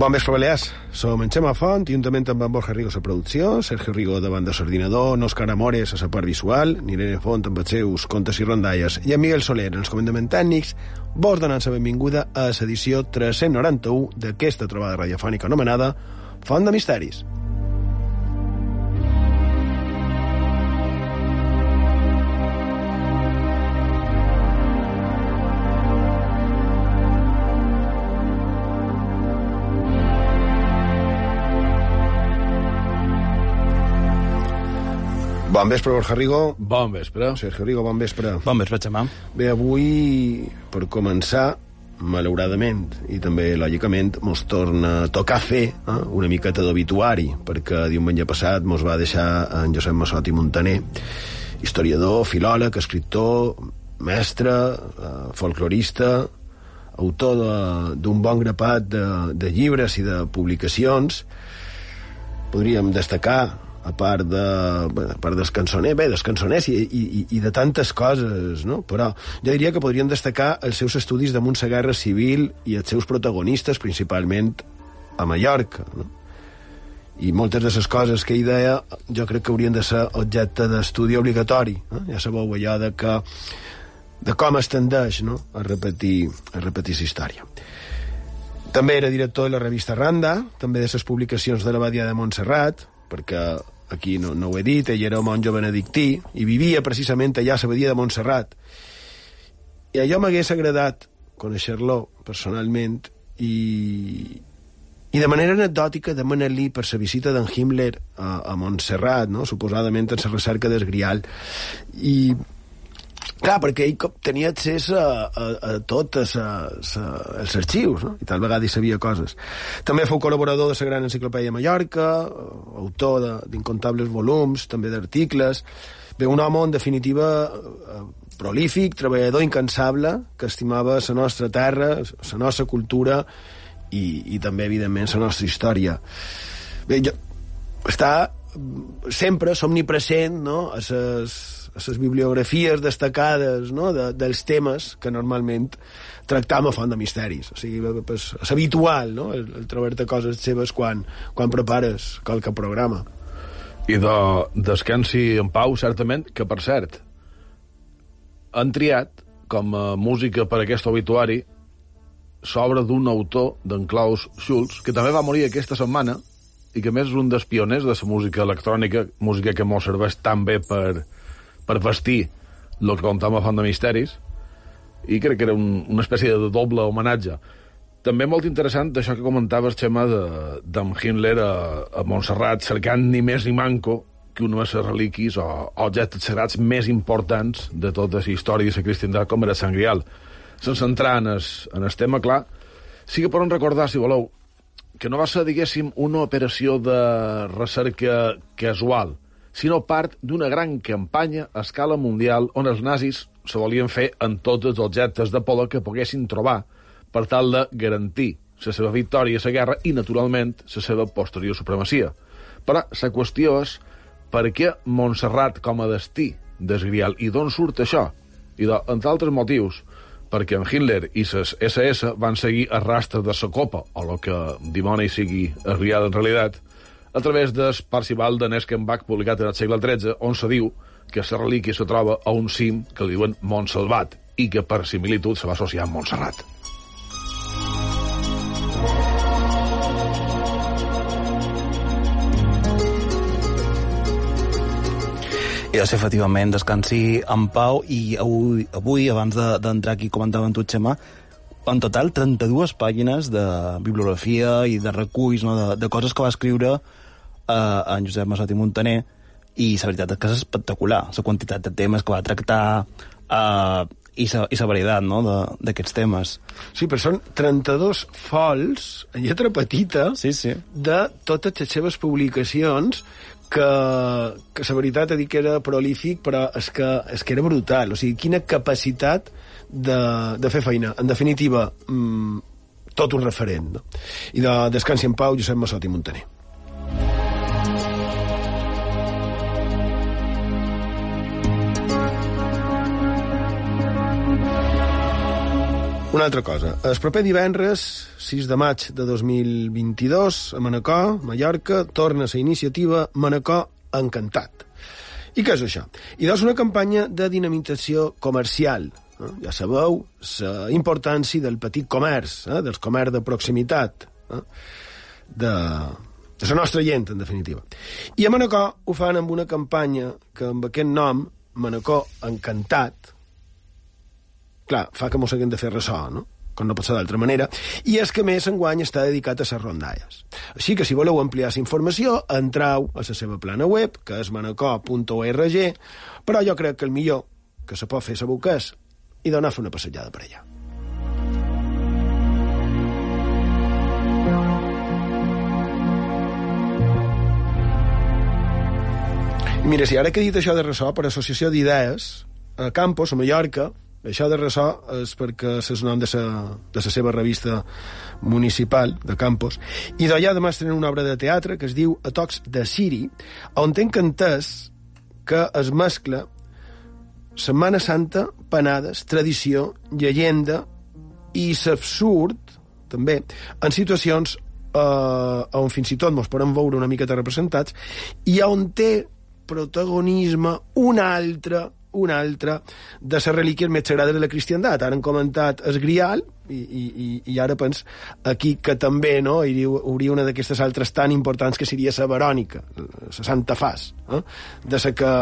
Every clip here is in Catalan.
Bon vespre, Balears. Som en Xema Font, juntament amb en Borja Rigo a la producció, Sergio Rigo davant de l'ordinador, Òscar Amores a la part visual, Irene Font amb els seus contes i rondalles, i en Miguel Soler en els comandaments tècnics, vos donant la benvinguda a l'edició 391 d'aquesta trobada radiofònica anomenada Font de Misteris. Bon vespre, Borja Rigo. Bon vespre. Sergio Rigo, bon vespre. Bon vespre, Xamà. Bé, avui, per començar, malauradament, i també lògicament, mos torna a tocar fer eh, una miqueta d'obituari, perquè diumenge passat mos va deixar en Josep Massot i Montaner, historiador, filòleg, escriptor, mestre, eh, folclorista, autor d'un bon grapat de, de llibres i de publicacions. Podríem destacar a part de, a part dels cançoners, bé, dels cançoners i, i, i de tantes coses, no? Però jo diria que podríem destacar els seus estudis damunt la guerra civil i els seus protagonistes, principalment a Mallorca, no? I moltes de les coses que ell deia jo crec que haurien de ser objecte d'estudi obligatori. Eh? Ja sabeu allò de que de com es tendeix no? a repetir a repetir la història. També era director de la revista Randa, també de les publicacions de l'Abadia de Montserrat, perquè aquí no, no ho he dit, ell era monjo benedictí i vivia precisament allà a l'Abadia de Montserrat. I allò m'hagués agradat conèixer-lo personalment i, i de manera anecdòtica demanar-li per la visita d'en Himmler a, a Montserrat, no? suposadament en la recerca del Grial. I Clar, perquè ell tenia accés a, a, a tots els arxius, no? i tal vegada hi sabia coses. També fou col·laborador de la Gran Enciclopèdia Mallorca, autor d'incontables volums, també d'articles. Bé, un home, en definitiva, eh, prolífic, treballador incansable, que estimava la nostra terra, la nostra cultura i, i també, evidentment, la nostra història. Bé, jo, està sempre somnipresent no? a les a les bibliografies destacades no? de, dels temes que normalment tractam a Font de Misteris. O sigui, pues, és habitual no? el, el trobar-te coses seves quan, quan prepares qualque programa. I de Descansi en pau, certament, que, per cert, han triat com a música per aquest obituari s'obra d'un autor, d'en Klaus Schulz, que també va morir aquesta setmana i que més és un dels pioners de la música electrònica, música que mos serveix tan bé per, per vestir el que contàvem a Font de Misteris, i crec que era un, una espècie de doble homenatge. També molt interessant això que comentaves, Xema, d'en Himmler a, a Montserrat, cercant ni més ni manco que una de les reliquis o objectes sagrats més importants de tota la història de la cristiandat, com era Sant Grial. Sense entrar en el, en el tema, clar, sí que poden recordar, si voleu, que no va ser, diguéssim, una operació de recerca casual, sinó part d'una gran campanya a escala mundial on els nazis se volien fer en tots els objectes de poder que poguessin trobar per tal de garantir la seva victòria a la guerra i, naturalment, la seva posterior supremacia. Però la qüestió és per què Montserrat com a destí desgrial i d'on surt això? I, de, entre altres motius, perquè en Hitler i les SS van seguir a rastre de la copa, o el que dimoni sigui esgrial en realitat, a través del Parcival de Neskenbach publicat en el segle XIII, on se diu que la relíquia se troba a un cim que li diuen Montsalvat i que per similitud se va associar amb Montserrat. I doncs, efectivament, descansi en pau i avui, avui abans d'entrar de, aquí, comentaven tu, Xema, en total 32 pàgines de bibliografia i de reculls, no? de, de coses que va escriure eh, en Josep Massot i Montaner, i la veritat és que és espectacular, la quantitat de temes que va tractar eh, i la, i la varietat no? d'aquests temes. Sí, però són 32 fols, en lletra petita, sí, sí. de totes les seves publicacions que, que la veritat he dit que era prolífic, però és que, és que era brutal. O sigui, quina capacitat de, de fer feina. En definitiva, mmm, tot un referent. No? I de Descansi en Pau, Josep Massot i Montaner. Una altra cosa. El proper divendres, 6 de maig de 2022, a Manacor, Mallorca, torna la iniciativa Manacor Encantat. I què és això? I és una campanya de dinamització comercial. Eh? Ja sabeu la importància del petit comerç, eh? dels comerç de proximitat, eh? de, de la nostra gent, en definitiva. I a Manacor ho fan amb una campanya que amb aquest nom, Manacor Encantat, clar, fa que mos haguem de fer ressò, no? com no pot ser d'altra manera, i és que més enguany està dedicat a les rondalles. Així que si voleu ampliar la informació, entrau a la seva plana web, que és manacor.org, però jo crec que el millor que se pot fer saber què és i donar fer una passejada per allà. Mira, si ara que he dit això de ressò per associació d'idees, a Campos, a Mallorca, això de ressò és perquè és nom de sa, de la seva revista municipal de Campos, i d'allà demà tenen una obra de teatre que es diu A tocs de Siri, on tenc entès que es mescla Setmana Santa, panades, tradició, llegenda i l'absurd, també, en situacions eh, on fins i tot ens podem veure una miqueta representats i on té protagonisme un altre una altra de les relíquies més sagrades de la cristiandat. Ara han comentat el Grial, i, i, i ara pens aquí que també no, hi hauria una d'aquestes altres tan importants que seria la Verònica, la Santa Fas, eh? de la que,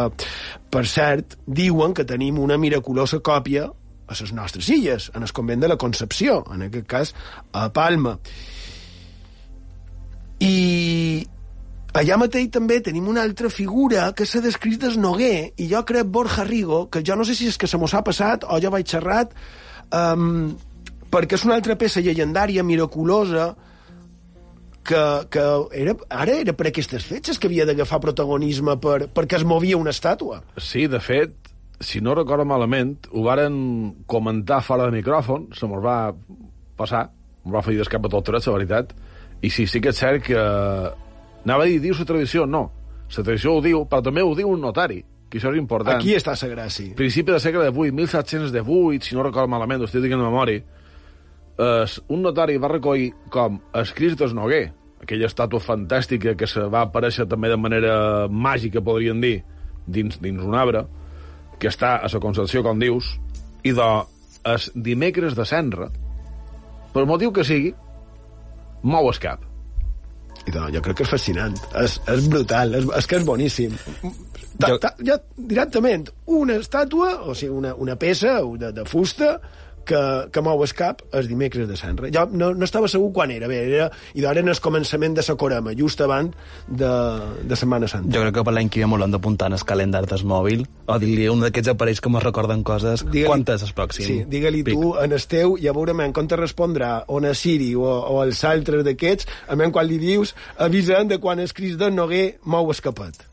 per cert, diuen que tenim una miraculosa còpia a les nostres illes, en el convent de la Concepció, en aquest cas a Palma. I, Allà mateix també tenim una altra figura que s'ha descrit des Noguer, i jo crec Borja Rigo, que jo no sé si és que se mos ha passat o jo vaig xerrat, um, perquè és una altra peça llegendària, miraculosa, que, que era, ara era per aquestes fetges que havia d'agafar protagonisme per, perquè es movia una estàtua. Sí, de fet, si no recordo malament, ho varen comentar fora de micròfon, se mos va passar, mos va fer d'escap a tot tret, la veritat, i sí, sí que és cert que Anava a dir, diu la tradició, no. La tradició ho diu, però també ho diu un notari, que això és important. Aquí està la gràcia. Principi del segle XVIII, 1718, si no recordo malament, ho estic dient en memòria, es, un notari va recollir com escrits del Noguer, aquella estàtua fantàstica que se va aparèixer també de manera màgica, podríem dir, dins, dins un arbre, que està a la Concepció, com dius, i de es dimecres de Senra, per motiu que sigui, mou el cap. I doncs, jo crec que és fascinant. És, és brutal, és, és que és boníssim. Ta, ta, ja, directament, una estàtua, o sigui, una, una peça de, de fusta, que, que mou el cap el dimecres de Sant Re. Jo no, no estava segur quan era, bé, era, i d'ara en el començament de la Corema, just abans de, de Setmana Santa. Jo crec que per l'any que ve m'ho l'han d'apuntar en el calendari del mòbil, o dir-li un d'aquests aparells que me recorden coses, quantes és pròxim? Sí, digue-li tu, en el teu, ja veurem en com te respondrà, o a Siri o, o els altres d'aquests, a quan li dius, avisen de quan el Cris de Noguer mou escapat.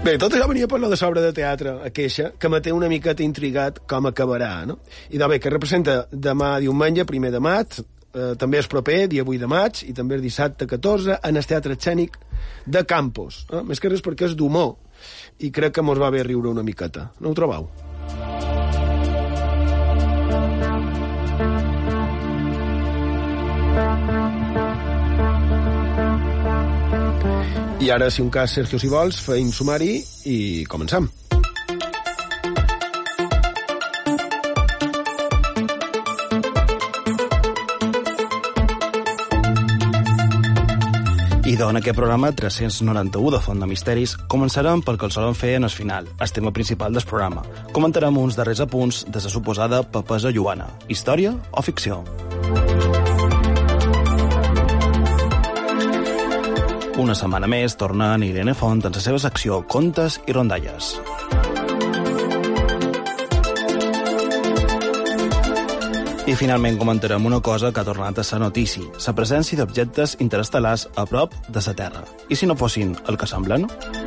Bé, tot això venia per lo de l'obra de teatre, a queixa, que me té una miqueta intrigat com acabarà, no? I de bé, que representa demà diumenge, primer de maig, eh, també és proper, dia 8 de maig, i també és dissabte 14, en el Teatre Escènic de Campos. Eh? Més que res perquè és d'humor, i crec que mos va bé riure una miqueta. No ho trobeu? Ara, si un cas, Sergio, si vols, feim sumari i comencem. I en aquest programa 391 de Font de Misteris començarem pel que el solen fer en el final, el tema principal del programa. Comentarem uns darrers apunts de la suposada papesa lluana, història o ficció. Una setmana més tornen Irene Font en la seva secció Contes i Rondalles. I finalment comentarem una cosa que ha tornat a ser notícia, la presència d'objectes interestel·lars a prop de la Terra. I si no fossin el que semblen? I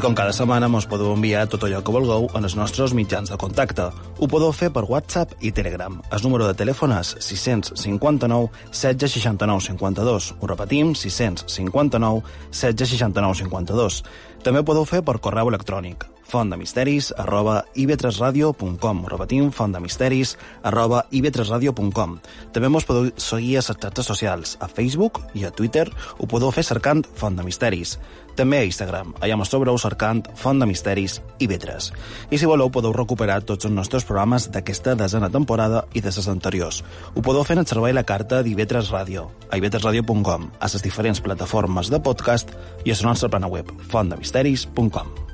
Com cada setmana mos podeu enviar tot allò que vulgueu en els nostres mitjans de contacte. Ho podeu fer per WhatsApp i Telegram. El número de telèfon és 659 1669 52. Ho repetim, 659 1669 52. També ho podeu fer per correu electrònic fontdemisteris arroba ib3radio.com Repetim, fontdemisteris arroba ib3radio.com També mos podeu seguir a les xarxes socials, a Facebook i a Twitter ho podeu fer cercant Font de Misteris. També a Instagram, allà mos trobareu cercant Font de Misteris IB3. I si voleu podeu recuperar tots els nostres programes d'aquesta desena temporada i de les anteriors. Ho podeu fer en el servei la carta d'IB3 Ràdio, a ib3radio.com, a les diferents plataformes de podcast i a la nostra plana web, fontdemisteris.com.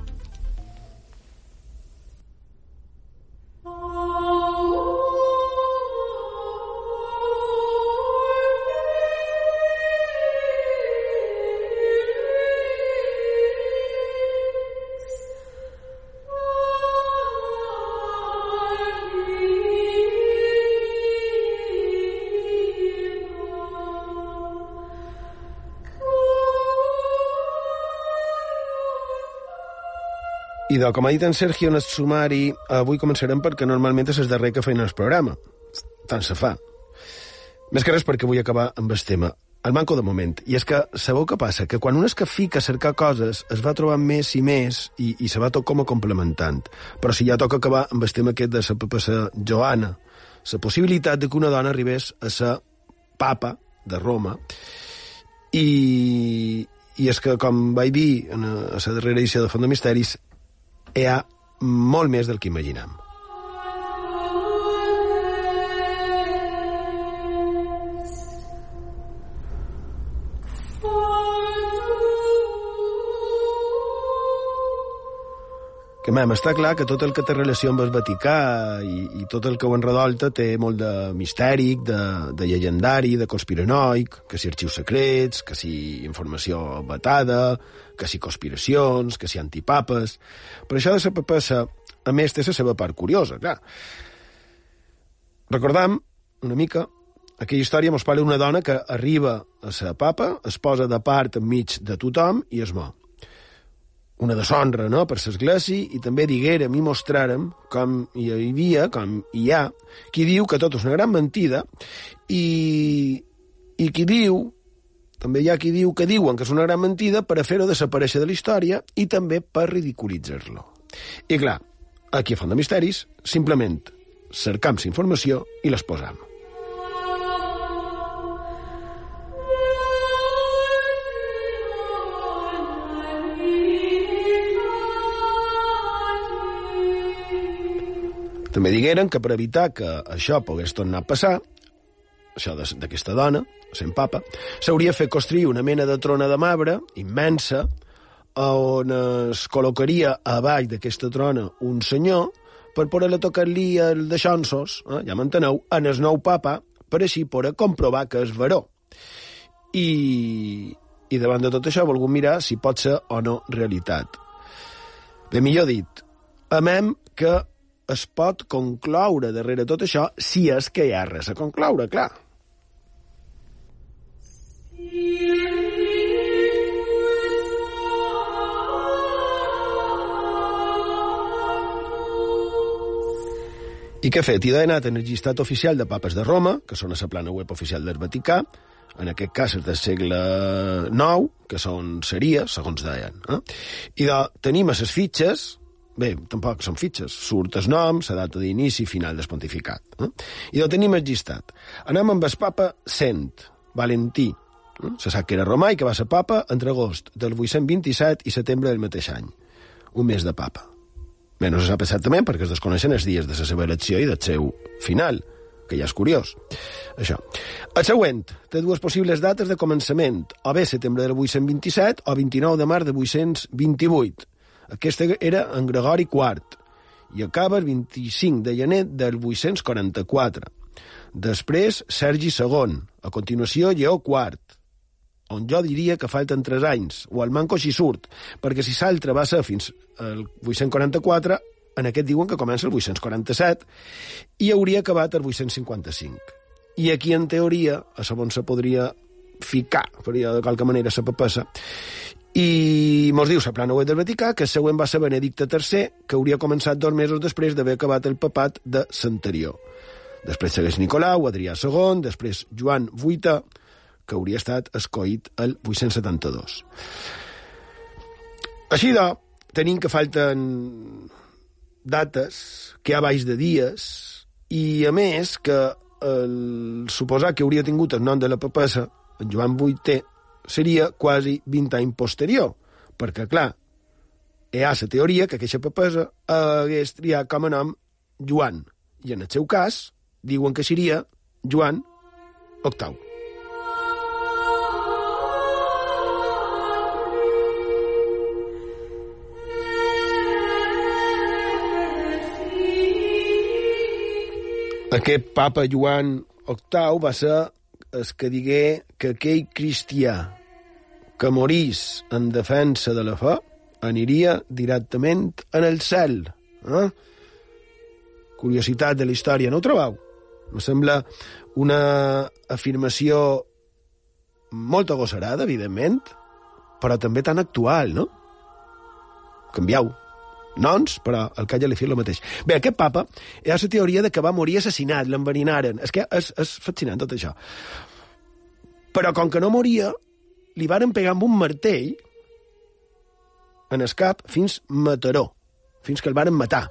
De, com ha dit en Sergio en el sumari, avui començarem perquè normalment és el darrer que feien el programa. Tant se fa. Més que res perquè vull acabar amb el tema. El manco de moment. I és que sabeu què passa? Que quan un es que fica a cercar coses es va trobant més i més i, i se va tot com a complementant. Però si ja toca acabar amb el tema aquest de la papassa Joana, la possibilitat de que una dona arribés a ser papa de Roma i, i és que, com vaig dir a la darrera edició de Font de Misteris, hi ha molt més del que imaginem. Que mem, està clar que tot el que té relació amb el Vaticà i, i tot el que ho enredolta té molt de mistèric, de, de llegendari, de conspiranoic, que si arxius secrets, que si informació vetada, que si conspiracions, que si antipapes... Per això de la papassa, a més, té la seva part curiosa, clar. Recordam una mica aquella història mos parla d'una dona que arriba a ser papa, es posa de part enmig de tothom i es mor una deshonra no? per l'església i també diguérem i mostràrem com hi havia, com hi ha, qui diu que tot és una gran mentida i, i qui diu, també hi ha qui diu que diuen que és una gran mentida per a fer-ho desaparèixer de la història i també per ridiculitzar-lo. I clar, aquí a Font de Misteris, simplement cercam informació i les També digueren que per evitar que això pogués tornar a passar, això d'aquesta dona, sent papa, s'hauria fet construir una mena de trona de marbre immensa on es col·locaria a baix d'aquesta trona un senyor per poder-le tocar-li el de xonsos, eh, ja m'enteneu, en el nou papa, per així poder comprovar que és veró. I, I davant de tot això volgut mirar si pot ser o no realitat. Bé, millor dit, amem que es pot concloure darrere tot això si és que hi ha res a concloure, clar. I què he fet? I he anat en el llistat oficial de papes de Roma, que són a la plana web oficial del Vaticà, en aquest cas és del segle IX, que són seria, segons deien. Eh? I de, tenim a les fitxes, Bé, tampoc són fitxes. Surt el nom, la data d'inici i final del pontificat. Eh? I ho tenim llistat. Anem amb el papa Cent, Valentí. Eh? Se sap que era romà i que va ser papa entre agost del 827 i setembre del mateix any. Un mes de papa. Bé, no se sap exactament perquè es desconeixen els dies de la seva elecció i del seu final, que ja és curiós. Això. El següent té dues possibles dates de començament, o bé setembre del 827 o 29 de març de 828 aquesta era en Gregori IV i acaba el 25 de gener del 844. Després, Sergi II. A continuació, Lleó IV on jo diria que falten 3 anys, o el manco així surt, perquè si l'altre va ser fins al 844, en aquest diuen que comença el 847, i hauria acabat el 855. I aquí, en teoria, a segons se podria ficar, faria de qualque manera, la papassa, I mos diu la plana web del Vaticà que el següent va ser Benedicte III, que hauria començat dos mesos després d'haver acabat el papat de l'anterior. Després segueix Nicolau, Adrià II, després Joan VIII, que hauria estat escoït el 872. Així de, tenim que falten dates, que ha baix de dies, i a més que el suposar que hauria tingut el nom de la papessa, en Joan VIII, seria quasi 20 anys posterior, perquè, clar, hi ha la teoria que aquesta papessa hagués triat com a nom Joan, i en el seu cas diuen que seria Joan VIII. Aquest papa Joan VIII va ser el que digué que aquell cristià que morís en defensa de la fe aniria directament en el cel. Eh? Curiositat de la història, no ho trobeu? Me sembla una afirmació molt agosarada, evidentment, però també tan actual, no? Canviau noms, però el que ja li fi el mateix. Bé, aquest papa hi ha la teoria de que va morir assassinat, l'enverinaren. És que és, és fascinant tot això. Però com que no moria, li varen pegar amb un martell en el cap fins Mataró, fins que el varen matar.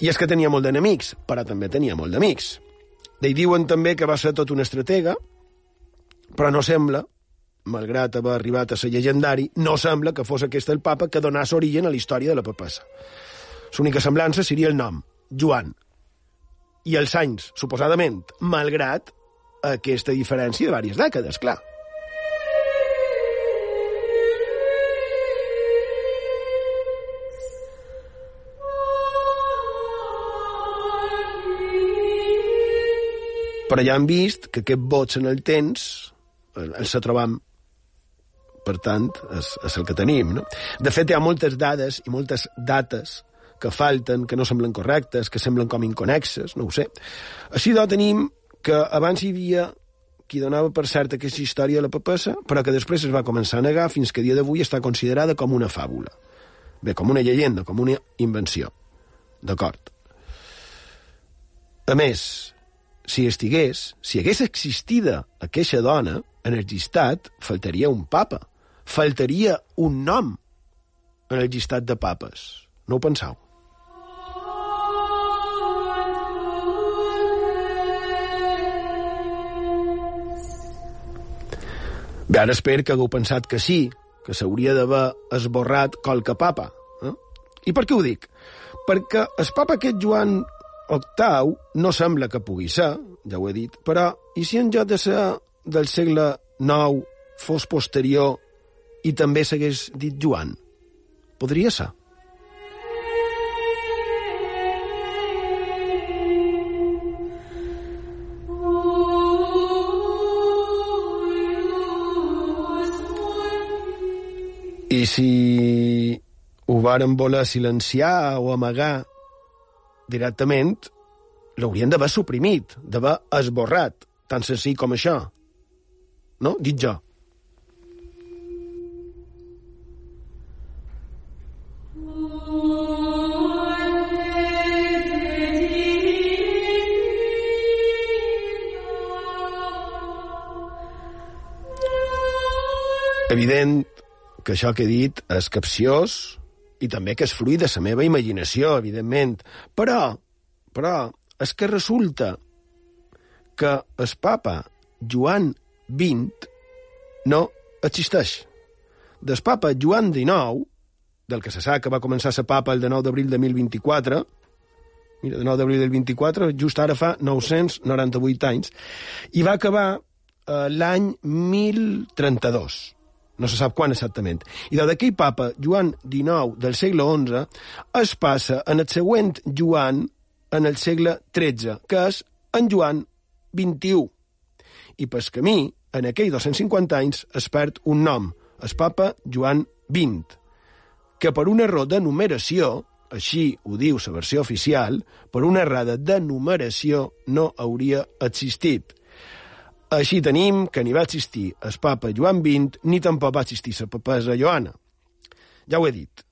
I és que tenia molt d'enemics, però també tenia molt d'amics. D'ell diuen també que va ser tot un estratega, però no sembla, malgrat haver arribat a ser llegendari, no sembla que fos aquest el papa que donàs origen a la història de la papessa. L'única semblança seria el nom, Joan, i els anys, suposadament, malgrat aquesta diferència de diverses dècades, clar. Però ja han vist que aquest vots en el temps els trobam per tant, és, és el que tenim. No? De fet, hi ha moltes dades i moltes dates que falten, que no semblen correctes, que semblen com inconexes, no ho sé. Així, doncs, tenim que abans hi havia qui donava per cert aquesta història de la papessa, però que després es va començar a negar fins que a dia d'avui està considerada com una fàbula. Bé, com una llegenda, com una invenció. D'acord. A més, si estigués, si hagués existida aquesta dona en el llistat, faltaria un papa faltaria un nom en el llistat de papes. No ho penseu? Bé, ara espero que hagueu pensat que sí, que s'hauria d'haver esborrat qualque papa. Eh? I per què ho dic? Perquè el papa aquest Joan VIII no sembla que pugui ser, ja ho he dit, però i si en lloc de ser del segle IX fos posterior i també s'hagués dit Joan. Podria ser. I si ho varen voler silenciar o amagar directament, l'haurien d'haver suprimit, d'haver esborrat, tant senzill com això. No? Dit jo. Evident que això que he dit és capciós i també que és fruit de la meva imaginació, evidentment. Però, però, és que resulta que el papa Joan XX no existeix. Del papa Joan XIX, del que se sap que va començar a ser papa el de 9 d'abril de 1024, mira, de 9 d'abril del 24, just ara fa 998 anys, i va acabar eh, l'any 1032 no se sap quan exactament. I d'aquell papa, Joan XIX, del segle XI, es passa en el següent Joan en el segle XIII, que és en Joan XXI. I pel camí, en aquells 250 anys, es perd un nom, el papa Joan XX, que per un error de numeració, així ho diu la versió oficial, per una errada de numeració no hauria existit. Així tenim que ni va existir el papa Joan XX ni tampoc va existir la papesa Joana. Ja ho he dit,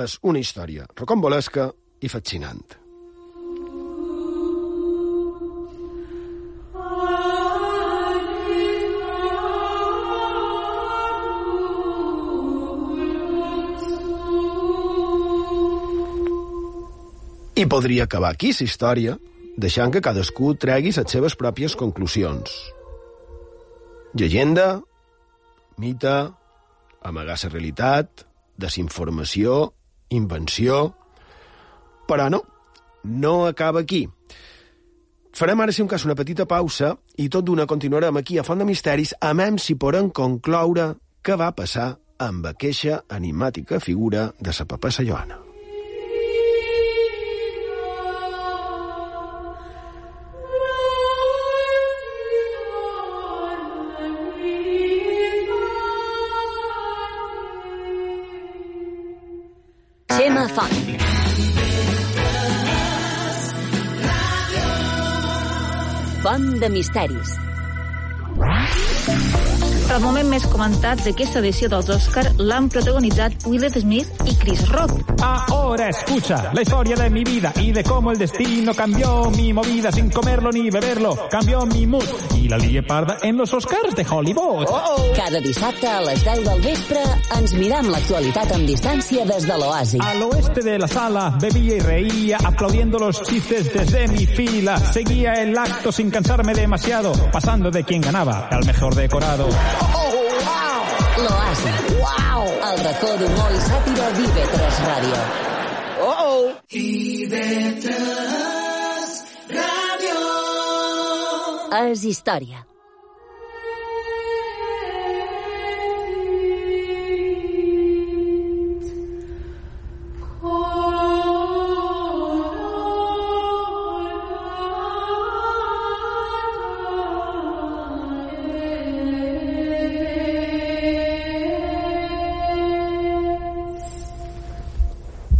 és una història rocambolesca i fascinant. I podria acabar aquí la història, deixant que cadascú tregui les seves pròpies conclusions. Llegenda, mite, amagar la realitat, desinformació, invenció... Però no, no acaba aquí. Farem ara, si un cas, una petita pausa i tot d'una continuarem aquí a Font de Misteris amem si podem concloure què va passar amb aqueixa enigmàtica figura de sa papessa Joana. Xema Font. Font de misteris. El moment més comentat d'aquesta edició dels Oscar l'han protagonitzat Will Smith i Chris Rock. Ahora escucha la historia de mi vida y de cómo el destino cambió mi movida sin comerlo ni beberlo. Cambió mi mood y la lié parda en los Oscars de Hollywood. Cada dissabte a les 10 del vespre ens miram l'actualitat amb distància des de l'oasi. Al oeste de la sala bebía y reía, aplaudiendo los chistes desde mi fila. Seguía el acto sin cansarme demasiado, pasando de quien ganaba al mejor decorado. L'oasi. Uau! El racó d'humor i sàtira d'IV3 Ràdio. És història.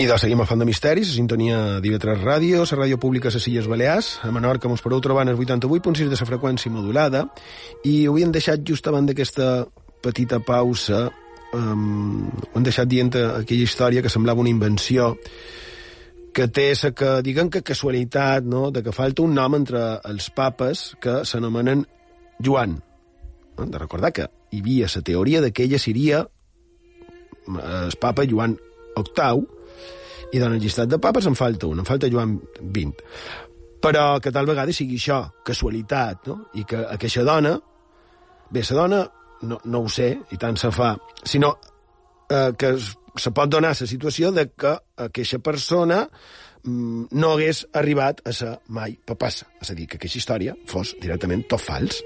I doncs seguim a Font de Misteris, a sintonia d'IV3 Ràdio, la ràdio pública a les Illes Balears, a Menorca mos podeu trobar en el 88.6 de la freqüència modulada, i ho hem deixat just abans d'aquesta petita pausa, um, hem deixat dient aquella història que semblava una invenció, que té la que, diguem que casualitat, no?, de que falta un nom entre els papes que s'anomenen Joan. Hem de recordar que hi havia la teoria de que ella seria el papa Joan VIII, i en el llistat de papes en falta un, en falta Joan XX. Però que tal vegada sigui això, casualitat, no? I que aquesta dona, bé, la dona, no, no ho sé, i tant se fa, sinó eh, que se pot donar la situació de que aquesta persona mm, no hagués arribat a ser mai papassa. És a dir, que aquesta història fos directament tot fals.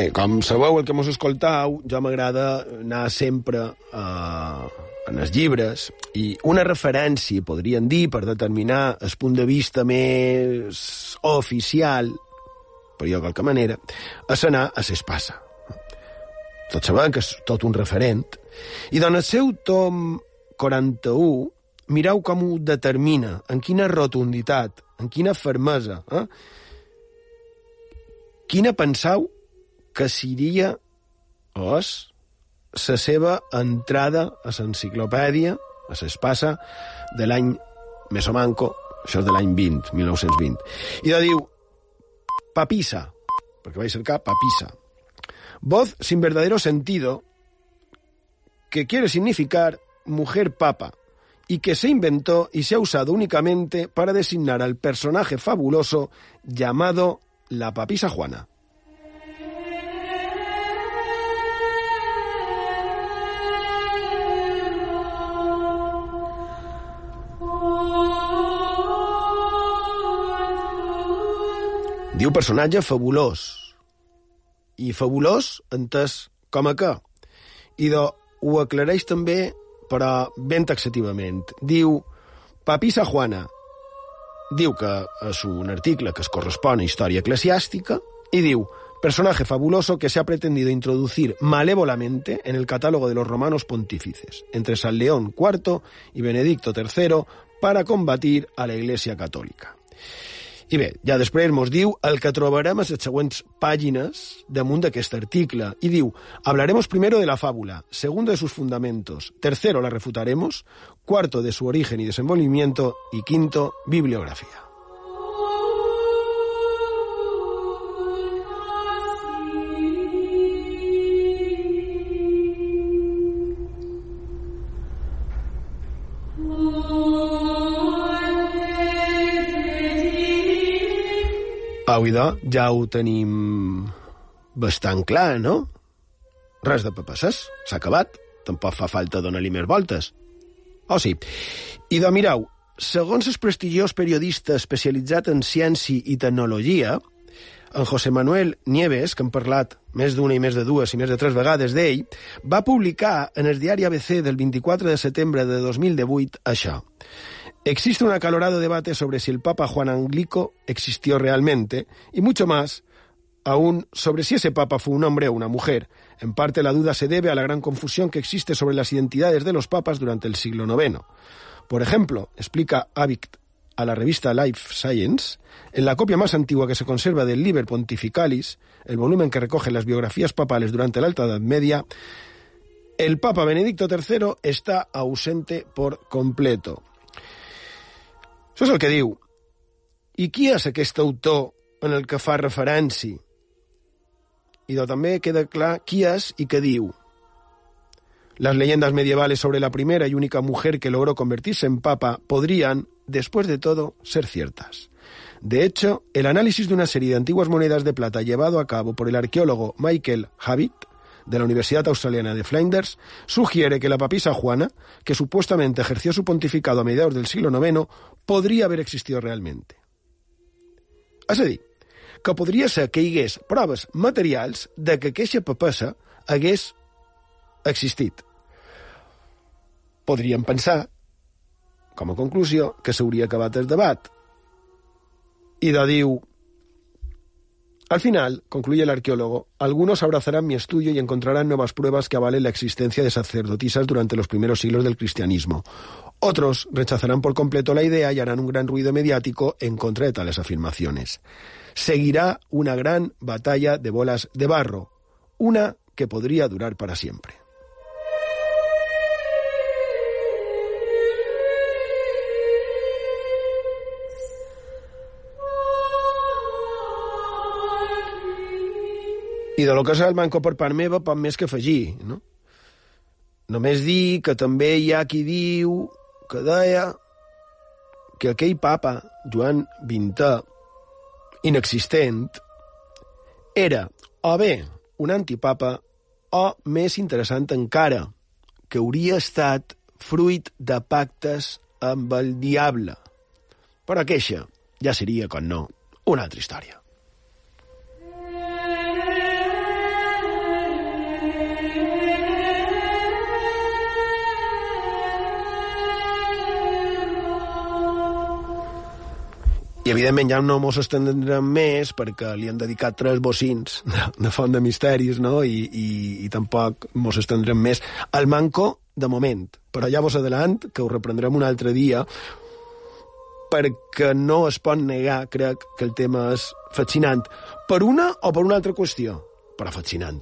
Bé, com sabeu, el que mos escoltau, jo m'agrada anar sempre eh, en els llibres i una referència, podríem dir, per determinar el punt de vista més oficial, per dir-ho qualque manera, és anar a s'espassa. Tots sabem que és tot un referent. I en el seu tom 41, mireu com ho determina, en quina rotunditat, en quina fermesa. Eh? Quina pensau que seria o és la seva entrada a l'enciclopèdia, a l'espassa, de l'any Mesomanco, això és de l'any 20, 1920. I de diu, papisa, perquè vaig cercar papisa, voz sin verdadero sentido, que quiere significar mujer papa, y que se inventó y se ha usado únicamente para designar al personaje fabuloso llamado la papisa Juana. Diu personatge fabulós. I fabulós entès com a què. I de, ho aclareix també, però ben taxativament. Diu, Papisa Juana, diu que és un article que es correspon a història eclesiàstica, i diu, Personaje fabuloso que se ha pretendido introducir malévolamente en el catálogo de los romanos pontífices, entre San León IV y Benedicto III, para combatir a la Iglesia Católica. I bé, ja després mos diu el que trobarem a les següents pàgines damunt d'aquest article. I diu, hablaremos primero de la fábula, segundo de sus fundamentos, tercero la refutaremos, cuarto de su origen y desenvolvimiento y quinto, bibliografía. Au, idò, ja ho tenim bastant clar, no? Res de papasses, s'ha acabat. Tampoc fa falta donar-li més voltes. Oh, sí. I de mirau, segons el prestigiós periodista especialitzat en ciència i tecnologia, en José Manuel Nieves, que hem parlat més d'una i més de dues i més de tres vegades d'ell, va publicar en el diari ABC del 24 de setembre de 2018 això. Existe un acalorado debate sobre si el Papa Juan Anglico existió realmente y mucho más aún sobre si ese Papa fue un hombre o una mujer. En parte la duda se debe a la gran confusión que existe sobre las identidades de los papas durante el siglo IX. Por ejemplo, explica Avict a la revista Life Science, en la copia más antigua que se conserva del Liber Pontificalis, el volumen que recoge las biografías papales durante la Alta Edad Media, el Papa Benedicto III está ausente por completo. Això és el que diu. I qui és aquest autor en el que fa referència? I també queda clar qui és i diu. Las leyendas medievales sobre la primera y única mujer que logró convertirse en papa podrían, después de todo, ser ciertas. De hecho, el análisis de una serie de antiguas monedas de plata llevado a cabo por el arqueólogo Michael Habit de la Universidad Australiana de Flinders sugiere que la papisa Juana, que supuestamente ejerció su pontificado a mediados del siglo IX, podria haver existit realment. És a dir, que podria ser que hi hagués proves materials de que aquesta papessa hagués existit. Podríem pensar, com a conclusió, que s'hauria acabat el debat. I de diu, Al final, concluye el arqueólogo, algunos abrazarán mi estudio y encontrarán nuevas pruebas que avalen la existencia de sacerdotisas durante los primeros siglos del cristianismo. Otros rechazarán por completo la idea y harán un gran ruido mediático en contra de tales afirmaciones. Seguirá una gran batalla de bolas de barro, una que podría durar para siempre. I de lo que és el manco per part meva, poc més que afegir, no? Només dir que també hi ha qui diu que deia que aquell papa, Joan XX, inexistent, era o bé un antipapa o, més interessant encara, que hauria estat fruit de pactes amb el diable. Però queixa ja seria, com no, una altra història. I, evidentment, ja no mos estendrem més perquè li han dedicat tres bocins de, de Font de Misteris, no? I, i, i tampoc mos estendrem més. El manco, de moment, però ja vos adelant que ho reprendrem un altre dia perquè no es pot negar, crec, que el tema és fascinant. Per una o per una altra qüestió, però fascinant.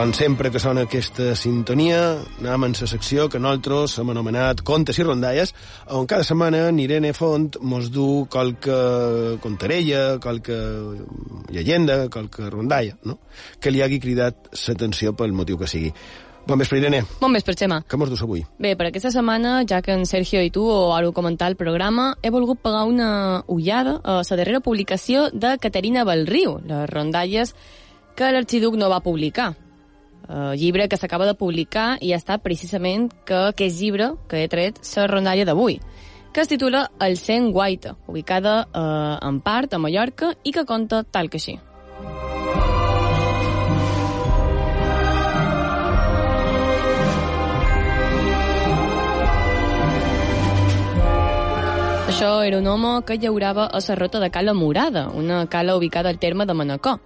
Com sempre que sona aquesta sintonia, anem en la secció que nosaltres hem anomenat Contes i Rondalles, on cada setmana en Irene Font mos du qualque contarella, qualque llegenda, qualque rondalla, no? que li hagi cridat l'atenció pel motiu que sigui. Bon vespre, Irene. Bon vespre, Xema. Què mos dus avui? Bé, per aquesta setmana, ja que en Sergio i tu ho heu comentat el programa, he volgut pagar una ullada a la darrera publicació de Caterina Belriu, les rondalles que l'arxiduc no va publicar. El llibre que s'acaba de publicar i ha estat precisament que aquest llibre que he tret la rondalla d'avui, que es titula El Cent Guaita, ubicada eh, en part a Mallorca i que conta tal que així. Això era un home que llaurava a la rota de Cala Morada, una cala ubicada al terme de Manacor.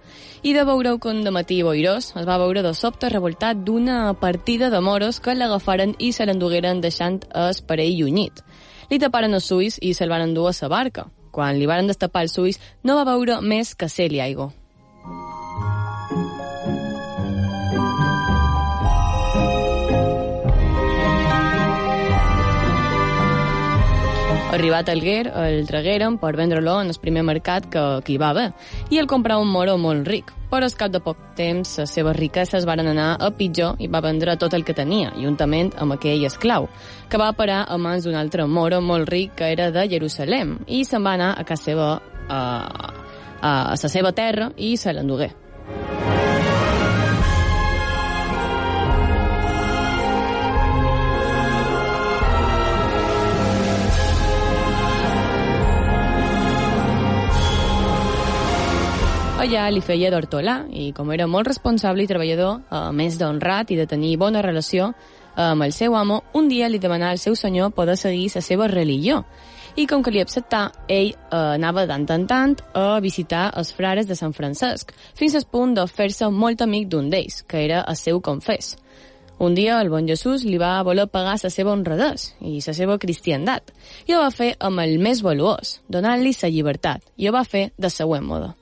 I de veure que un matí boirós es va veure de sobte revoltat d'una partida de moros que l'agafaren i se l'endugueren deixant es parell llunyit. Li taparen els ulls i se'l van endur a sa barca. Quan li varen destapar els ulls, no va veure més que cel i aigua. Arribat al Guer, el tragueren per vendre-lo en el primer mercat que, que hi va haver, i el comprar un moro molt ric. Però al cap de poc temps, les seves riqueses varen anar a pitjor i va vendre tot el que tenia, juntament amb aquell esclau, que va parar a mans d'un altre moro molt ric que era de Jerusalem, i se'n va anar a casa seva, a, a, a la seva terra, i se l'endugué. Allà li feia d'hortolà i com era molt responsable i treballador, a més d'honrat i de tenir bona relació amb el seu amo, un dia li demanà al seu senyor poder seguir la seva religió. I com que li acceptà, ell eh, anava tant en tant a visitar els frares de Sant Francesc, fins al punt de fer-se molt amic d'un d'ells, que era el seu confés. Un dia el bon Jesús li va voler pagar la seva honradès i la seva cristiandat, i ho va fer amb el més valuós, donant-li la llibertat, i ho va fer de següent moda.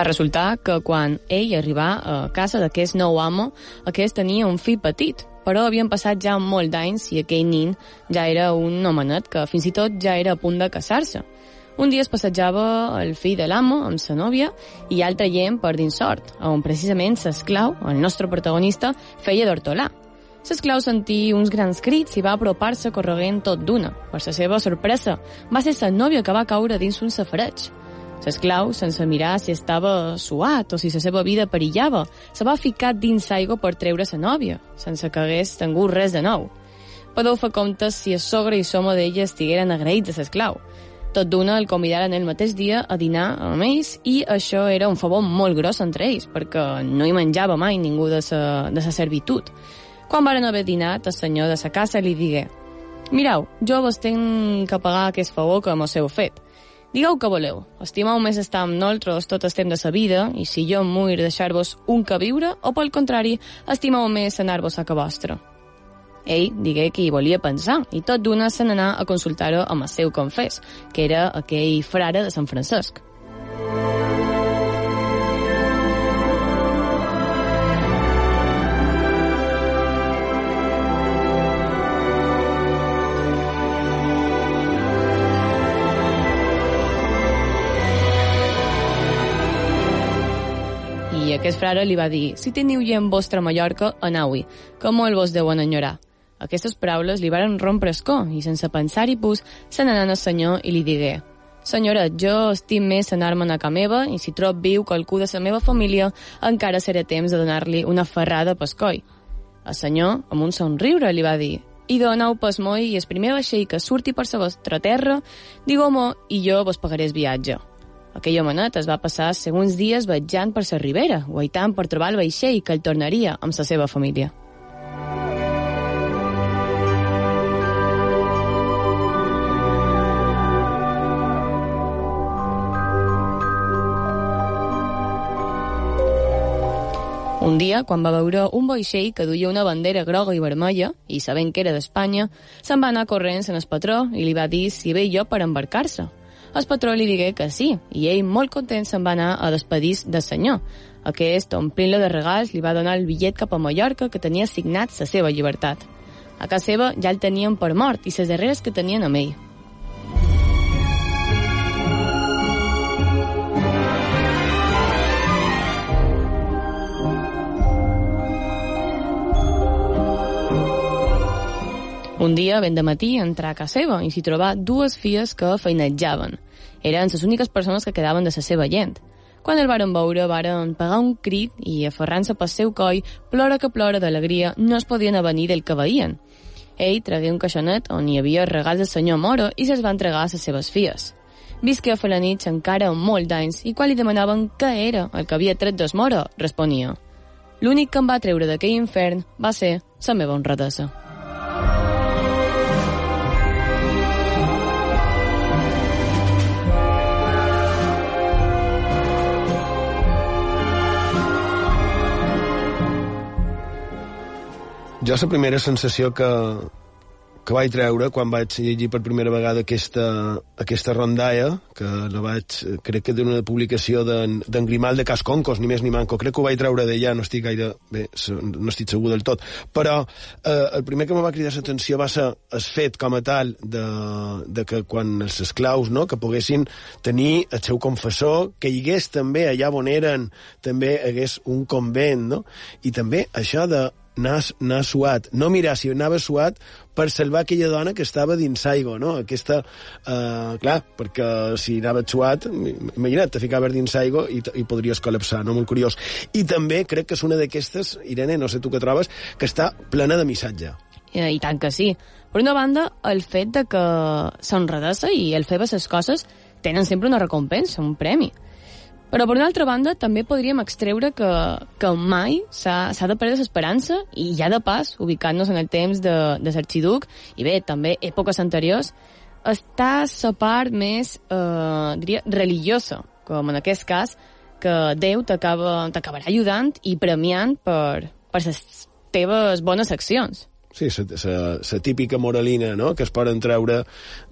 Va resultar que quan ell arribà a casa d'aquest nou amo, aquest tenia un fill petit, però havien passat ja molt d'anys i aquell nin ja era un homenet que fins i tot ja era a punt de casar-se. Un dia es passejava el fill de l'amo amb sa nòvia i altre traient per dins sort, on precisament s'esclau, el nostre protagonista, feia d'hortolà. S'esclau sentí uns grans crits i va apropar-se corregent tot d'una. Per la seva sorpresa, va ser sa nòvia que va caure dins un safareig. L'esclau, sense mirar si estava suat o si la seva vida perillava, se va ficar dins aigua per treure sa nòvia, sense que hagués tingut res de nou. Podeu fer comptes si el sogre i soma d'ella estigueren agraïts a l'esclau. Tot d'una el convidaren el mateix dia a dinar amb ells i això era un favor molt gros entre ells, perquè no hi menjava mai ningú de sa, de sa servitud. Quan varen haver dinat, el senyor de sa casa li digué «Mirau, jo vos tenc que pagar aquest favor que mos heu fet. Digueu que voleu. Estimau més estar amb nosaltres tot el temps de sa vida, i si jo em muir deixar-vos un que viure, o pel contrari, estimau més anar-vos a que vostre. Ell digué que hi volia pensar, i tot d'una se n'anà a consultar-ho amb el seu confés, que era aquell frare de Sant Francesc. Aquest frare li va dir, si teniu gent vostra a Mallorca, anau-hi, que molt vos deuen enyorar. Aquestes paraules li varen rompre escó i sense pensar-hi pus se n'anà al senyor i li digué Senyora, jo estim més anar-me'n a ca meva i si trob viu qualcú de la meva família encara seré temps de donar-li una ferrada pescoi. El senyor, amb un somriure, li va dir i donau pas moi i el primer vaixell que surti per la vostra terra, digue-m'ho i jo vos pagaré el viatge. Aquell homenet es va passar segons dies viatjant per la ribera, guaitant per trobar el vaixell que el tornaria amb la seva família. Un dia, quan va veure un vaixell que duia una bandera groga i vermella, i sabent que era d'Espanya, se'n va anar corrents en el patró i li va dir si ve jo per embarcar-se. El patró li digué que sí, i ell, molt content, se'n va anar a despedir del senyor. Aquest, omplint-lo de regals, li va donar el bitllet cap a Mallorca que tenia assignat la seva llibertat. A casa seva ja el tenien per mort i les darreres que tenien amb ell. Un dia, ben de matí, entrà a casa seva i s'hi trobà dues filles que feinejaven. Eren les úniques persones que quedaven de la seva gent. Quan el varen veure, varen pegar un crit i, aferrant-se pel seu coll, plora que plora d'alegria, no es podien avenir del que veien. Ell tragué un caixonet on hi havia regals del senyor Moro i se'ls va entregar a les seves filles. Visqué a Felanitx encara amb molt d'anys i quan li demanaven què era el que havia tret des Moro, responia L'únic que em va treure d'aquell infern va ser la meva honradesa. Jo la primera sensació que, que vaig treure quan vaig llegir per primera vegada aquesta, aquesta rondalla, que la vaig, crec que d'una publicació d'en Grimal de Casconcos, ni més ni manco, crec que ho vaig treure d'allà, no estic gaire, bé, no estic segur del tot, però eh, el primer que me va cridar l'atenció va ser el fet com a tal de, de que quan els esclaus, no?, que poguessin tenir el seu confessor, que hi hagués també allà on eren, també hagués un convent, no?, i també això de anar, anar suat, no mirar si anava suat per salvar aquella dona que estava dins aigua, no? Aquesta, eh, clar, perquè si anava suat, imagina't, te ficaves dins aigua i, i podries col·lapsar, no? Molt curiós. I també crec que és una d'aquestes, Irene, no sé tu què trobes, que està plena de missatge. I, I tant que sí. Per una banda, el fet de que s'enredessa i el fer les coses tenen sempre una recompensa, un premi. Però, per una altra banda, també podríem extreure que, que mai s'ha de perdre l'esperança i ja de pas, ubicant-nos en el temps de, de l'Arxiduc, i bé, també èpoques anteriors, està la part més, eh, diria, religiosa, com en aquest cas, que Déu t'acabarà ajudant i premiant per, per les teves bones accions. Sí, la típica moralina no? que es poden treure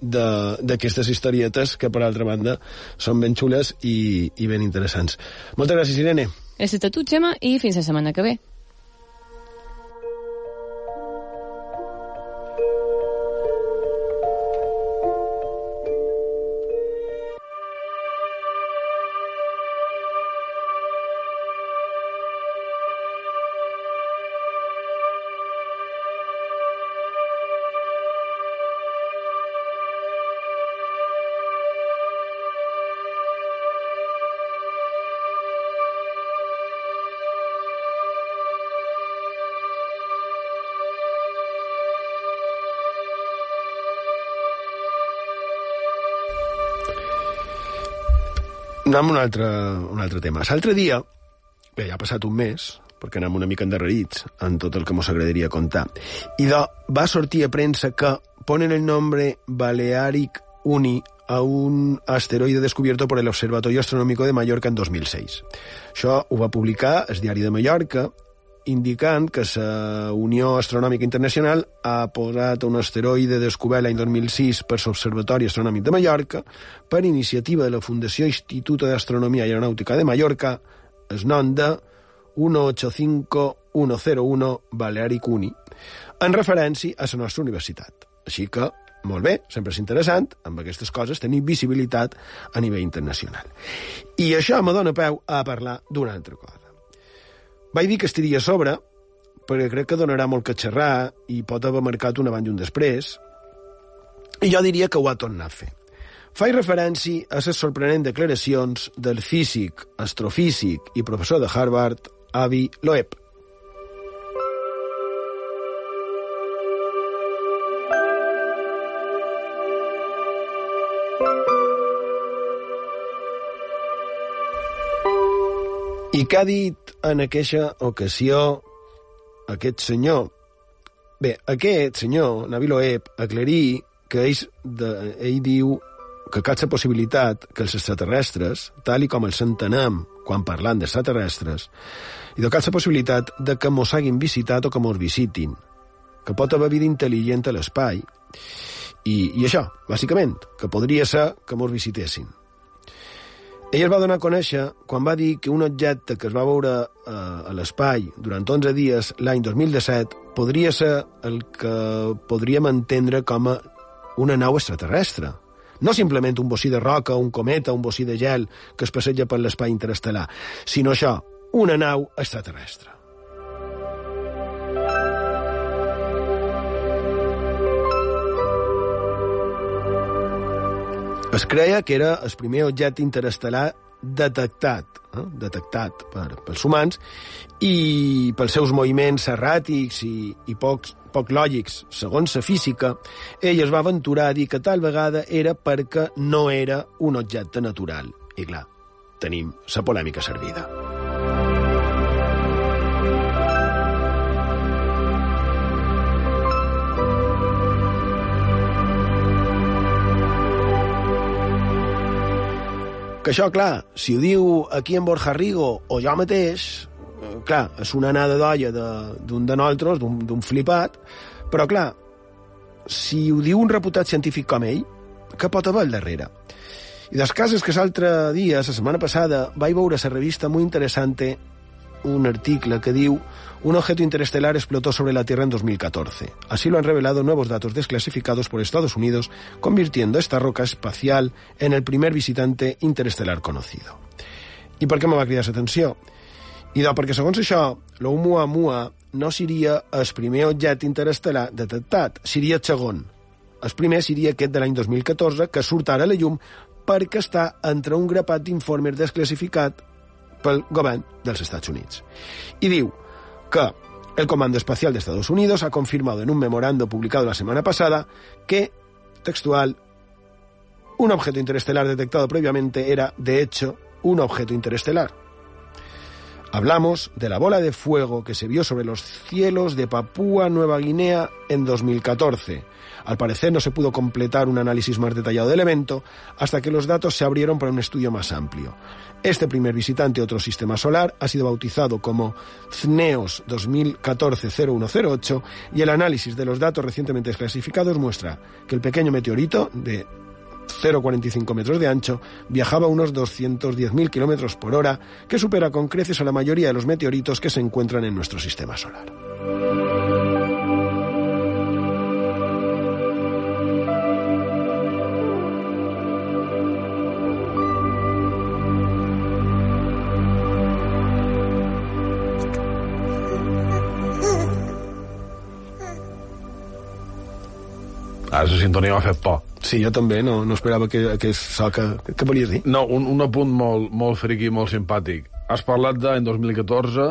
d'aquestes historietes que, per altra banda, són ben xules i, i ben interessants. Moltes gràcies, Irene. Gràcies a tu, Gemma, i fins la setmana que ve. Anem a un altre, un altre tema. L'altre dia, bé, ja ha passat un mes, perquè anem una mica endarrerits en tot el que mos agradaria contar, i de, va sortir a premsa que ponen el nombre Balearic Uni a un asteroide descubierto por el Observatorio Astronómico de Mallorca en 2006. Això ho va publicar el Diari de Mallorca indicant que la Unió Astronòmica Internacional ha posat un asteroide descobert l'any 2006 per l'Observatori Astronòmic de Mallorca per iniciativa de la Fundació Instituto de y Aeronáutica de Mallorca, es nom de 185101 Balearic Uni, en referència a la nostra universitat. Així que, molt bé, sempre és interessant, amb aquestes coses, tenir visibilitat a nivell internacional. I això me dona peu a parlar d'una altra cosa. Vaig dir que estaria a sobre, perquè crec que donarà molt que xerrar i pot haver marcat un abans i un després, i jo diria que ho ha tornat a fer. Faig referència a les sorprenents declaracions del físic, astrofísic i professor de Harvard, Avi Loeb. I què ha dit en aquesta ocasió aquest senyor? Bé, aquest senyor, Nabil Loeb, aclarí que ell, de, ell diu que cap possibilitat que els extraterrestres, tal i com els entenem quan parlant d'extraterrestres, i de cap la possibilitat de que mos hagin visitat o que mos visitin, que pot haver vida intel·ligent a l'espai, i, i això, bàsicament, que podria ser que mos visitessin. Ell es va donar a conèixer quan va dir que un objecte que es va veure eh, a l'espai durant 11 dies l'any 2017 podria ser el que podríem entendre com a una nau extraterrestre. No simplement un bocí de roca, un cometa, un bocí de gel que es passeja per l'espai interestel·lar, sinó això, una nau extraterrestre. Es creia que era el primer objecte interestel·lar detectat, eh? detectat per, pels humans, i pels seus moviments erràtics i, i pocs, poc lògics, segons la física, ell es va aventurar a dir que tal vegada era perquè no era un objecte natural. I clar, tenim la polèmica servida. Que això, clar, si ho diu aquí en Borja Rigo o jo mateix, eh, clar, és una anada d'olla d'un de, de nosaltres, d'un flipat, però clar, si ho diu un reputat científic com ell, què pot haver al darrere? I dels casos que l'altre dia, la setmana passada, vaig veure a la revista molt interessant un artículo que diu un objeto interestelar explotó sobre la Tierra en 2014. Así lo han revelado nuevos datos desclasificados por Estados Unidos, convirtiendo esta roca espacial en el primer visitante interestelar conocido. I per què me va cridar l'atenció? I doncs perquè, segons això, l'Oumuamua no seria el primer objecte interestel·lar detectat, seria el segon. El primer seria aquest de l'any 2014, que surt ara a la llum perquè està entre un grapat d'informes desclassificat pel govern dels Estats Units. Y diu el Comando Espacial de Estados Unidos ha confirmado en un memorando publicado la semana pasada que, textual, un objeto interestelar detectado previamente era, de hecho, un objeto interestelar. Hablamos de la bola de fuego que se vio sobre los cielos de Papúa Nueva Guinea en 2014, Al parecer no se pudo completar un análisis más detallado del evento hasta que los datos se abrieron para un estudio más amplio. Este primer visitante otro sistema solar ha sido bautizado como CNEOS 2014-0108 y el análisis de los datos recientemente desclasificados muestra que el pequeño meteorito de 0,45 metros de ancho, viajaba a unos 210.000 kilómetros por hora, que supera con creces a la mayoría de los meteoritos que se encuentran en nuestro sistema solar. Ara la sintonia m'ha fet por. Sí, jo també, no, no esperava que, que so que, que volies dir. No, un, un apunt molt, molt friqui, molt simpàtic. Has parlat d'any 2014,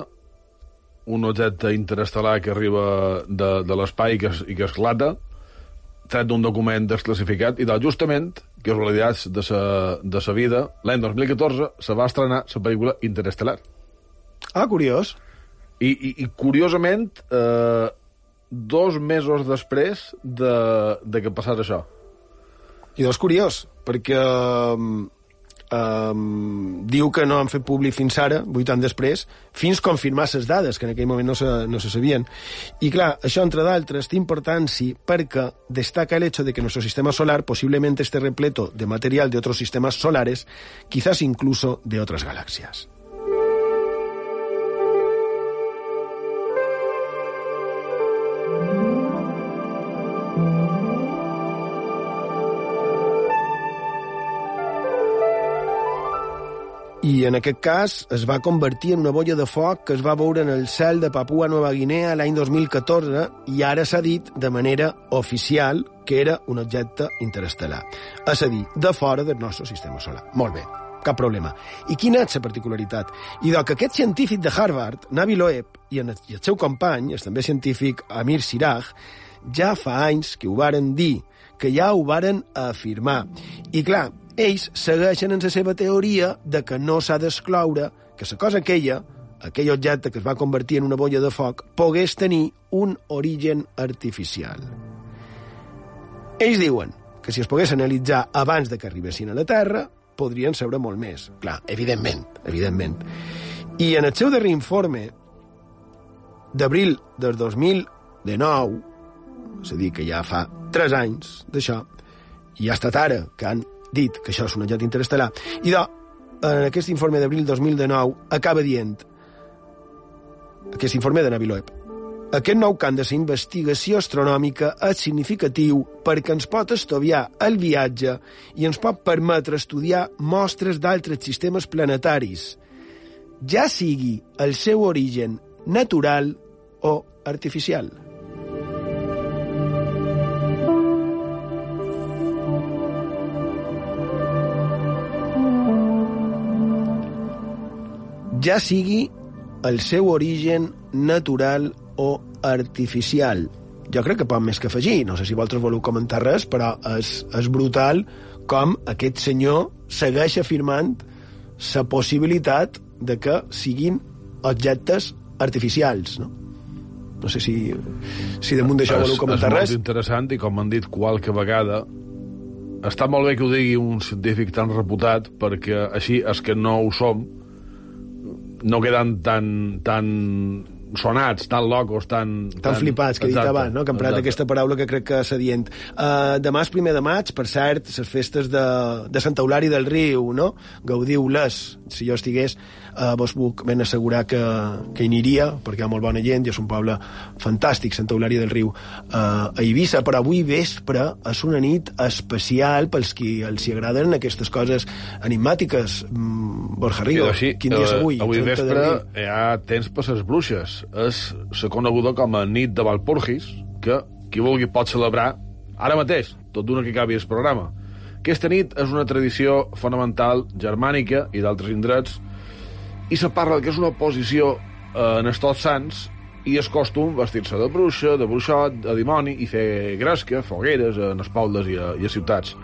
un objecte interestel·lar que arriba de, de l'espai i que, i que esclata, tret d'un document desclassificat, i de, justament, casualitats de sa, de sa vida, l'any 2014 se va estrenar la pel·lícula Interestelar. Ah, curiós. I, i, i curiosament, eh, dos mesos després de, de que passés això. I doncs curiós, perquè um, um, diu que no han fet públic fins ara, vuit anys després, fins confirmar les dades, que en aquell moment no se, no se sabien. I clar, això, entre d'altres, té importància perquè destaca el hecho de que nuestro sistema solar posiblemente esté repleto de material de otros sistemas solares, quizás incluso de otras galaxias. I en aquest cas es va convertir en una bolla de foc que es va veure en el cel de Papua Nova Guinea l'any 2014 i ara s'ha dit de manera oficial que era un objecte interestel·lar. És a dir, de fora del nostre sistema solar. Molt bé, cap problema. I quina és la particularitat? I que aquest científic de Harvard, Navi Loeb, i, el, i el seu company, el també científic Amir Siraj, ja fa anys que ho varen dir, que ja ho varen afirmar. I clar, ells segueixen en la seva teoria de que no s'ha d'excloure que la cosa aquella, aquell objecte que es va convertir en una bolla de foc, pogués tenir un origen artificial. Ells diuen que si es pogués analitzar abans de que arribessin a la Terra, podrien saber molt més. Clar, evidentment, evidentment. I en el seu darrer informe, d'abril del 2019, és a dir, que ja fa 3 anys d'això, i ha estat ara que han dit que això és un objecte interestel·lar. I de, en aquest informe d'abril 2019, acaba dient, aquest informe de Naviloep, aquest nou camp de la investigació astronòmica és significatiu perquè ens pot estudiar el viatge i ens pot permetre estudiar mostres d'altres sistemes planetaris, ja sigui el seu origen natural o artificial. Ja sigui el seu origen natural o artificial. Jo crec que poc més que afegir. No sé si vosaltres voleu comentar res, però és, és brutal com aquest senyor segueix afirmant la possibilitat de que siguin objectes artificials, no? No sé si, si damunt d'això voleu comentar és res. molt interessant i com han dit qualque vegada està molt bé que ho digui un científic tan reputat perquè així és que no ho som no queden tan, tan sonats, tan locos, tan... tan flipats, que he dit Exacte, abans, no? que he emprat exacte. aquesta paraula que crec que és adient. Uh, demà és primer de maig, per cert, les festes de, de Santa Eulària del Riu, no? Gaudiu-les. Si jo estigués, uh, vos puc ben assegurar que, que hi aniria, perquè hi ha molt bona gent, i és un poble fantàstic, Santa Eulària del Riu, uh, a Eivissa, però avui vespre és una nit especial pels qui els hi agraden aquestes coses enigmàtiques. Mm, Borja Rigo, sí, quin dia és eh, avui? Avui 30 vespre hi ha temps per les bruixes. És la coneguda com a nit de Valpurgis, que qui vulgui pot celebrar ara mateix, tot d'una que acabi el programa. Aquesta nit és una tradició fonamental germànica i d'altres indrets, i se parla que és una oposició eh, en els tots sants i és costum vestir-se de bruixa, de bruixot, de dimoni i fer gresca, fogueres en els pobles i a, i a ciutats.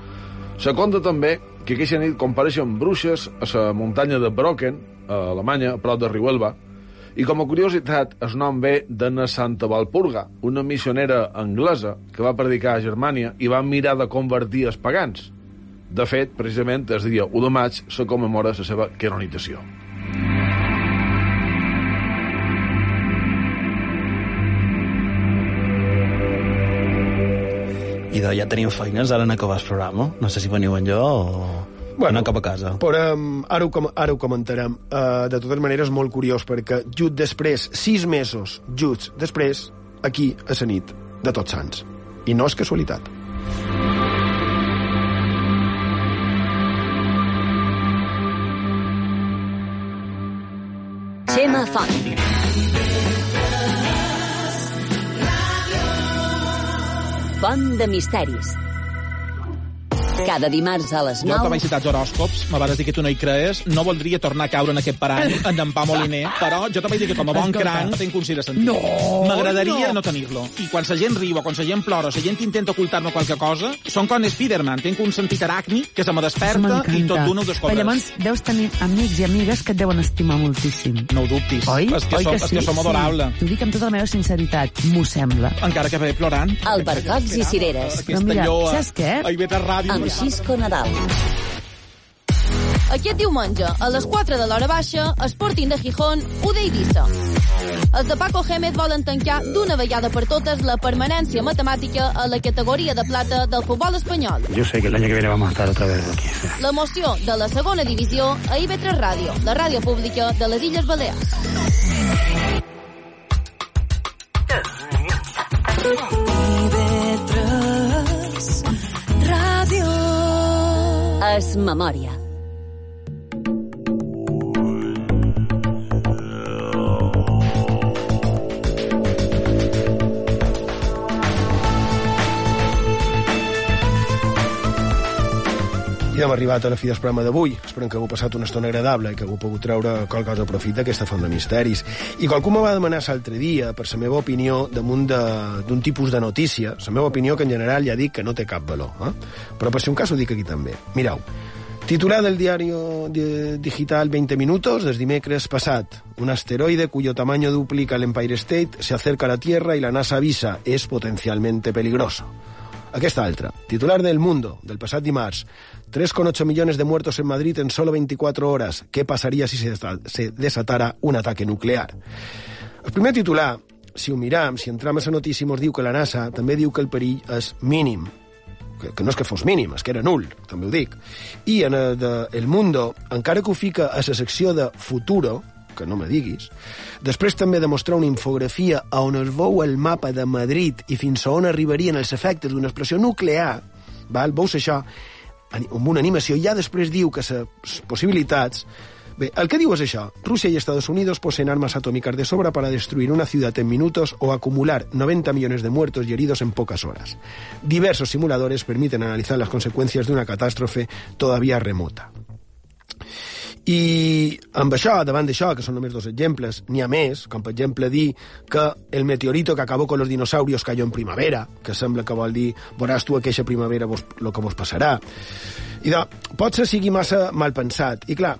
Se conta també que aquesta nit compareixen bruixes a la muntanya de Brocken, a Alemanya, a prop de Riuelva, i com a curiositat, el nom ve de na Santa Valpurga, una missionera anglesa que va predicar a Germània i va mirar de convertir els pagans. De fet, precisament, el dia 1 de maig se commemora la seva canonització. I de, ja tenim feines ara en acabar el programa. No sé si veniu en jo o... Bueno, anar cap a casa. Però um, ara, ho, com- ara ho comentarem. Uh, de totes maneres, molt curiós, perquè just després, sis mesos, just després, aquí, a la nit de Tots Sants. I no és casualitat. Xema Font. Font de misteris. Cada dimarts a les Jo, que 9... vaig citar els horòscops, me vas dir que tu no hi crees, no voldria tornar a caure en aquest parany, en d'en Pau Moliner, però jo te vaig dir que com a bon cranc tenc un de sentit. No, M'agradaria no. no, tenir-lo. I quan la gent riu o quan la gent plora o la gent intenta ocultar-me qualque cosa, són com Spiderman, tenc un sentit aràcnic que se me desperta i tot d'una ho Però descobres. llavors deus tenir amics i amigues que et deuen estimar moltíssim. No ho dubtis. Oi? És que, Oi som, que és que som adorables. T'ho dic amb tota la meva sinceritat, m'ho sembla. Encara que ve plorant. Albercocs i cireres. Però mira, saps què? Ahir ve a ràdio. Amb Xisco Nadal. Aquest diumenge, a les 4 de l'hora baixa, Sporting de Gijón, U d'Eivissa. Els de Paco Gémez volen tancar d'una vegada per totes la permanència matemàtica a la categoria de plata del futbol espanyol. Yo sé que el año que viene vamos a estar otra vez aquí. L'emoció de la segona divisió a IB3 Ràdio, la ràdio pública de les Illes Balears. Es Memòria. I hem arribat a la fi del programa d'avui. Esperem que hagueu passat una estona agradable i que hagueu pogut treure qualque cosa profit d'aquesta font de misteris. I qualcú me va demanar l'altre dia, per la meva opinió, damunt d'un tipus de notícia, la meva opinió, que en general ja dic que no té cap valor, eh? però per si un cas ho dic aquí també. Mireu, titular del diari di- digital 20 minutos des dimecres passat. Un asteroide cuyo tamaño duplica el Empire State se acerca a la Tierra y la NASA avisa es potencialmente peligroso. Aquesta altra, titular del Mundo, del passat dimarts. 3,8 millones de muertos en Madrid en solo 24 horas. ¿Qué pasaría si se desa- se desatara un ataque nuclear? El primer titular, si ho miram, si entram a la notícia, mos diu que la NASA també diu que el perill és mínim. que, que no és que fos mínim, és que era nul, també ho dic. I en el, de El Mundo, encara que ho fica a la secció de Futuro, que no me diguis, després també de mostrar una infografia on es veu el mapa de Madrid i fins a on arribarien els efectes d'una explosió nuclear, val? veus això amb una animació, ja després diu que les possibilitats Bé, el que diu és això. Rússia i Estados Unidos poseen armas atómicas de sobra para destruir una ciudad en minutos o acumular 90 millones de muertos y heridos en pocas horas. Diversos simuladores permiten analizar las consecuencias de una catástrofe todavía remota. I amb això, davant d'això, que són només dos exemples, n'hi ha més, com per exemple dir que el meteorito que acabó con los dinosaurios cayó en primavera, que sembla que vol dir veuràs tu aquesta primavera vos, lo que vos passarà. I de, potser sigui massa mal pensat. I clar,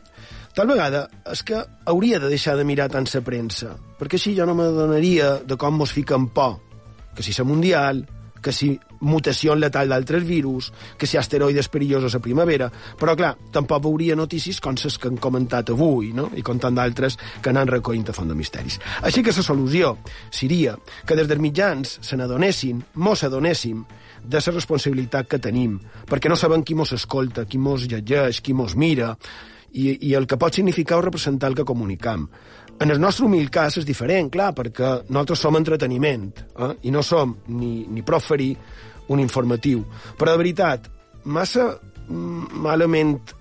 Tal vegada és que hauria de deixar de mirar tant la premsa, perquè així jo no m'adonaria de com mos fiquen por. Que si la mundial, que si mutació letal d'altres virus, que si asteroides perillosos a primavera, però clar, tampoc veuria notícies com les que han comentat avui, no? i com tant d'altres que n'han recollint a font de misteris. Així que la solució seria que des dels mitjans se n'adonessin, mos adonéssim, de la responsabilitat que tenim, perquè no sabem qui mos escolta, qui mos llegeix, qui mos mira, i, i el que pot significar o representar el que comunicam. En el nostre humil cas és diferent, clar, perquè nosaltres som entreteniment eh? i no som ni, ni prou ferir un informatiu. Però, de veritat, massa malament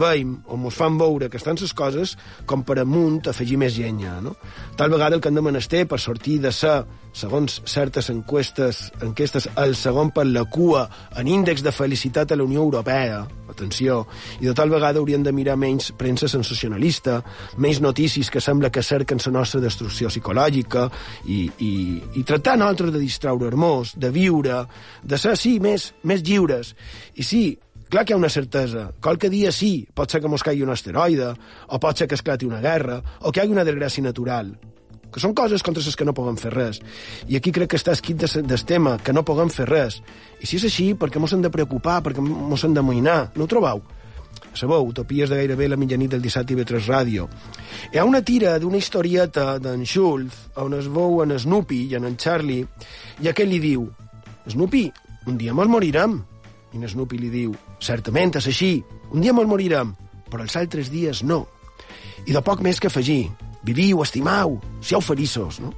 veiem o ens fan veure que estan les coses com per amunt afegir més llenya. No? Tal vegada el que hem de menester per sortir de ser, segons certes enquestes, enquestes, el segon per la cua en índex de felicitat a la Unió Europea, atenció, i de tal vegada hauríem de mirar menys premsa sensacionalista, menys notícies que sembla que cerquen la nostra destrucció psicològica i, i, i tractar nosaltres de distraure-nos, de viure, de ser, sí, més, més lliures. I sí, Clar que hi ha una certesa. Qualque dia sí, pot ser que mos caigui un asteroide, o pot ser que esclati una guerra, o que hi hagi una desgràcia natural que són coses contra les que no podem fer res. I aquí crec que està escrit del tema, que no podem fer res. I si és així, per què mos hem de preocupar, per què mos hem d'amoïnar? No ho trobeu? Sabeu, Utopies de gairebé la mitjanit del 17 i 3 Ràdio. Hi ha una tira d'una historieta d'en Schultz, on es veu en Snoopy i en en Charlie, i aquell li diu, Snoopy, un dia mos morirem. I en Snoopy li diu, certament és així, un dia mos morirem, però els altres dies no. I de poc més que afegir, viviu, estimau, siau feliços, no?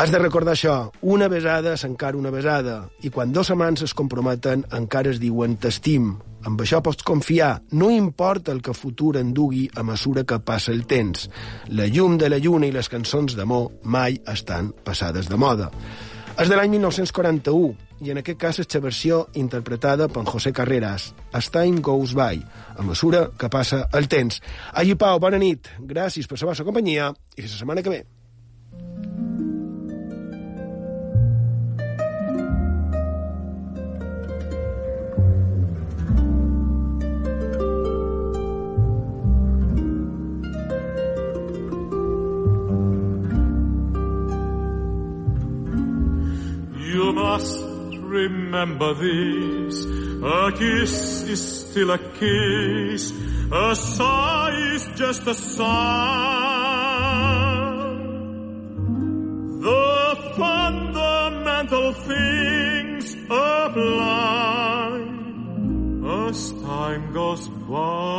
Has de recordar això, una besada és encara una besada, i quan dos amants es comprometen encara es diuen t'estim. Amb això pots confiar, no importa el que futur endugui a mesura que passa el temps. La llum de la lluna i les cançons d'amor mai estan passades de moda. És de l'any 1941, i en aquest cas és la versió interpretada per José Carreras, As Time Goes By, a mesura que passa el temps. Allí, Pau, bona nit, gràcies per la vostra companyia, i la setmana que ve. You must remember this. A kiss is still a kiss. A sigh is just a sigh. The fundamental things apply as time goes by.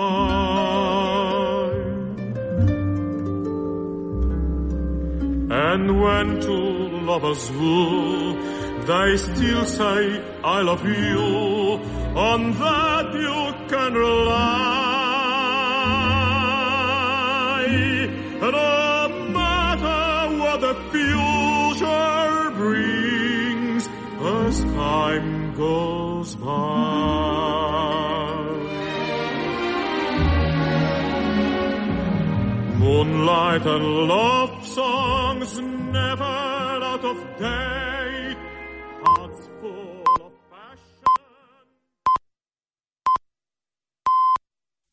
And when two lovers woo, they still say, I love you, on that you can rely. No matter what the future brings, as time goes by. Moonlight and love songs never out of date.